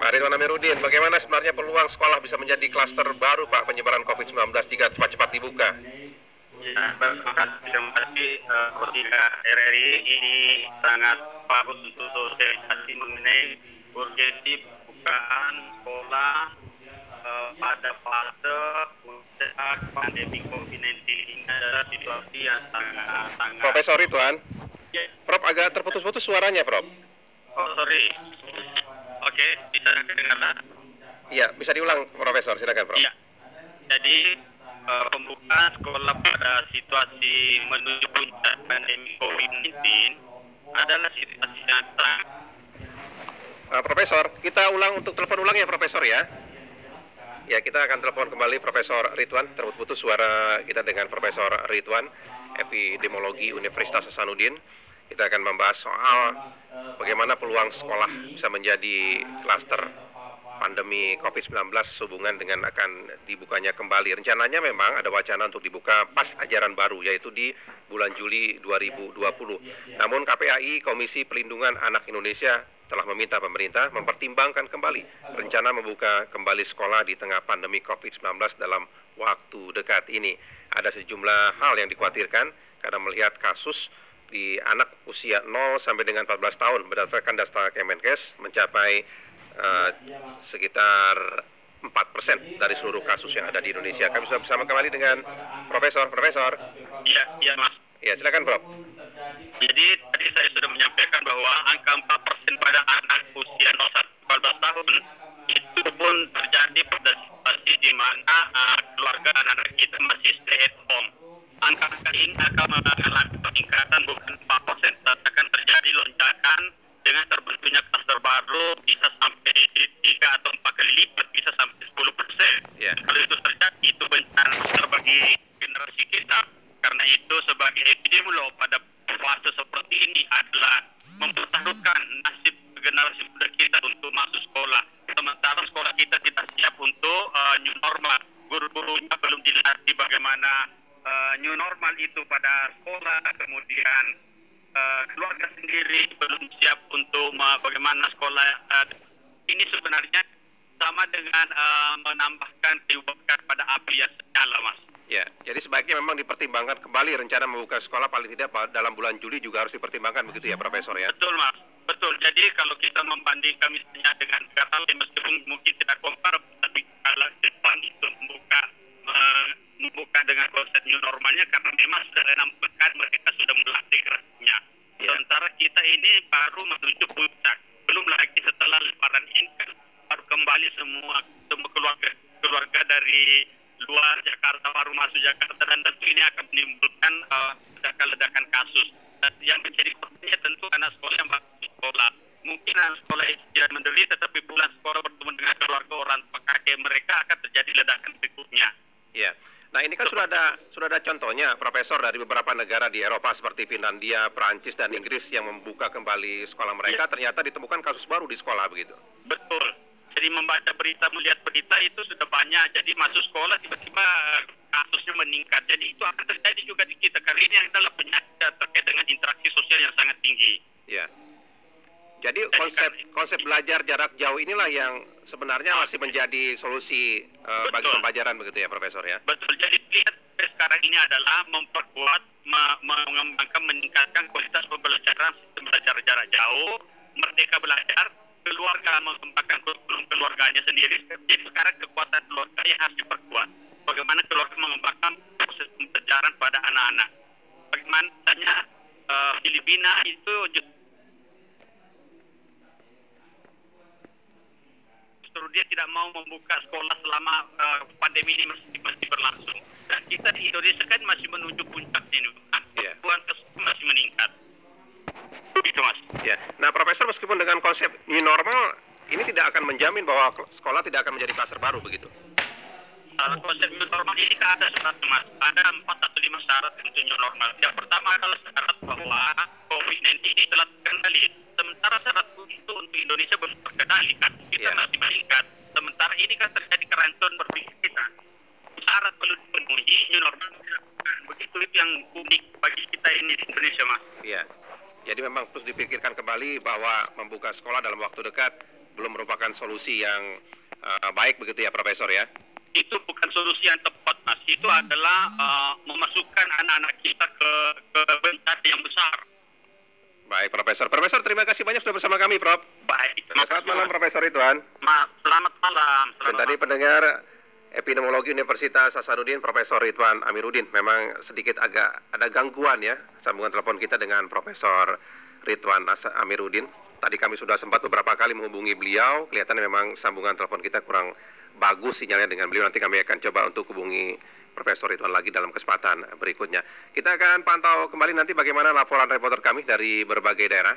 Pak Ridwan Amiruddin, bagaimana sebenarnya peluang sekolah bisa menjadi klaster baru Pak penyebaran COVID-19 jika cepat-cepat dibuka? Ya, terima kasih. Kotika RRI ini sangat bagus untuk sosialisasi mengenai urgensi pembukaan sekolah uh, pada fase puncak pandemi COVID-19 ini adalah situasi yang sangat sangat. Profesor Ridwan, Ya. Prof agak terputus-putus suaranya Prof. Oh sorry. Oke, bisa dengar? Iya, bisa diulang Profesor, silakan Prof. Iya. Jadi eh, pembukaan sekolah pada situasi menuju puncak pandemi COVID-19 adalah situasi yang sangat Nah, Profesor, kita ulang untuk telepon ulang ya Profesor ya. Ya, kita akan telepon kembali Profesor Ridwan. Terputus suara kita dengan Profesor Ridwan, epidemiologi Universitas Hasanuddin. Kita akan membahas soal bagaimana peluang sekolah bisa menjadi klaster pandemi COVID-19 sehubungan dengan akan dibukanya kembali. Rencananya memang ada wacana untuk dibuka pas ajaran baru yaitu di bulan Juli 2020. Namun KPAI Komisi Pelindungan Anak Indonesia telah meminta pemerintah mempertimbangkan kembali rencana membuka kembali sekolah di tengah pandemi COVID-19 dalam waktu dekat ini. Ada sejumlah hal yang dikhawatirkan karena melihat kasus di anak usia 0 sampai dengan 14 tahun berdasarkan data Kemenkes mencapai eh, sekitar 4% dari seluruh kasus yang ada di Indonesia. Kami sudah bersama kembali dengan Profesor. Profesor, Iya, iya Mas. ya silakan Prof. Jadi tadi saya sudah menyampaikan bahwa angka 4% pada anak usia 0 sampai 14 tahun itu pun terjadi pada situasi di mana uh, keluarga anak-anak kita masih stay at home. Angka-angka ini akan mengalami peningkatan bukan 4%, tapi akan terjadi lonjakan dengan terbentuknya klaster baru bisa sampai 3 atau 4 kali lipat, bisa sampai 10%. Ya. Kalau itu terjadi, itu bencana besar bagi generasi kita. Karena itu sebagai epidemiolog pada fase seperti ini adalah mempertaruhkan nasib generasi muda kita untuk masuk sekolah. Sementara sekolah kita tidak siap untuk uh, new normal. Guru-gurunya belum dilatih bagaimana uh, new normal itu pada sekolah. Kemudian uh, keluarga sendiri belum siap untuk uh, bagaimana sekolah. Uh, ini sebenarnya sama dengan uh, menambahkan kewibawaan pada api yang senyala, Mas. Ya, jadi sebaiknya memang dipertimbangkan kembali rencana membuka sekolah paling tidak dalam bulan Juli juga harus dipertimbangkan begitu ya Profesor ya. Betul, Mas. Betul. Jadi kalau kita membandingkan misalnya dengan negara lain, meskipun mungkin tidak kompar, tapi kalau Jepang itu membuka membuka dengan konsep new normalnya karena memang sudah enam pekan mereka sudah melatih kerasnya. Ya. Sementara kita ini baru menuju puncak. Belum lagi setelah lebaran ini kan baru kembali semua semua keluarga keluarga dari luar Jakarta baru masuk Jakarta dan tentu ini akan menimbulkan eh, ledakan-ledakan kasus. Dan yang menjadi korbannya tentu anak sekolah yang masuk sekolah. Mungkin anak sekolah itu tidak menderita, tapi pulang sekolah bertemu dengan keluarga orang tua kakek mereka akan terjadi ledakan berikutnya. Ya. Nah, ini kan sudah ada sudah ada contohnya Profesor dari beberapa negara di Eropa seperti Finlandia, Perancis dan Inggris yang membuka kembali sekolah mereka ternyata ditemukan kasus baru di sekolah begitu. Betul. Jadi membaca berita, melihat berita itu sudah banyak. Jadi masuk sekolah tiba-tiba eh, kasusnya meningkat. Jadi itu akan terjadi juga di kita. Karena ini adalah penyakit terkait dengan interaksi sosial yang sangat tinggi. Ya. Jadi konsep konsep belajar jarak jauh inilah yang sebenarnya masih menjadi solusi eh, bagi pembelajaran begitu ya Profesor ya. Betul. Jadi lihat sekarang ini adalah memperkuat, me- mengembangkan, meningkatkan kualitas pembelajaran sistem belajar jarak jauh, merdeka belajar, keluarga mengembangkan kurikulum keluarganya sendiri. Jadi sekarang kekuatan keluarga yang harus diperkuat. Bagaimana keluarga mengembangkan proses pembelajaran pada anak-anak. Bagaimana misalnya eh, Filipina itu ju- justru dia tidak mau membuka sekolah selama eh, pandemi ini masih, masih berlangsung. Dan kita di Indonesia kan masih menuju puncak ini. Iya. Kebutuhan kesehatan masih meningkat. Itu mas. Ya. Nah, Profesor meskipun dengan konsep new normal ini tidak akan menjamin bahwa sekolah tidak akan menjadi klaster baru begitu. Kalau konsep new normal ini kan ada syaratnya mas. Ada empat atau lima syarat untuk new normal. Yang pertama adalah syarat bahwa COVID-19 ini telah terkendali. Sementara syarat itu untuk Indonesia belum terkendali kan. Kita Iya. masih meningkat. Sementara ini kan terjadi kerancuan berpikir kita. Syarat perlu dipenuhi, new normal dilakukan. Begitu itu yang unik bagi kita ini di Indonesia mas. Ya. Jadi memang terus dipikirkan kembali bahwa membuka sekolah dalam waktu dekat belum merupakan solusi yang uh, baik begitu ya Profesor ya. Itu bukan solusi yang tepat, Mas. Itu adalah uh, memasukkan anak-anak kita ke ke bencana yang besar. Baik Profesor. Profesor terima kasih banyak sudah bersama kami Prof. Baik. Selamat malam Profesor Ridwan. Ma, selamat malam. Dan Selamat tadi malam. pendengar epidemiologi Universitas Hasanuddin Profesor Ridwan Amiruddin memang sedikit agak ada gangguan ya sambungan telepon kita dengan Profesor Ridwan Amiruddin. Tadi kami sudah sempat beberapa kali menghubungi beliau, kelihatannya memang sambungan telepon kita kurang bagus sinyalnya dengan beliau. Nanti kami akan coba untuk hubungi Profesor Ridwan lagi dalam kesempatan berikutnya. Kita akan pantau kembali nanti bagaimana laporan reporter kami dari berbagai daerah.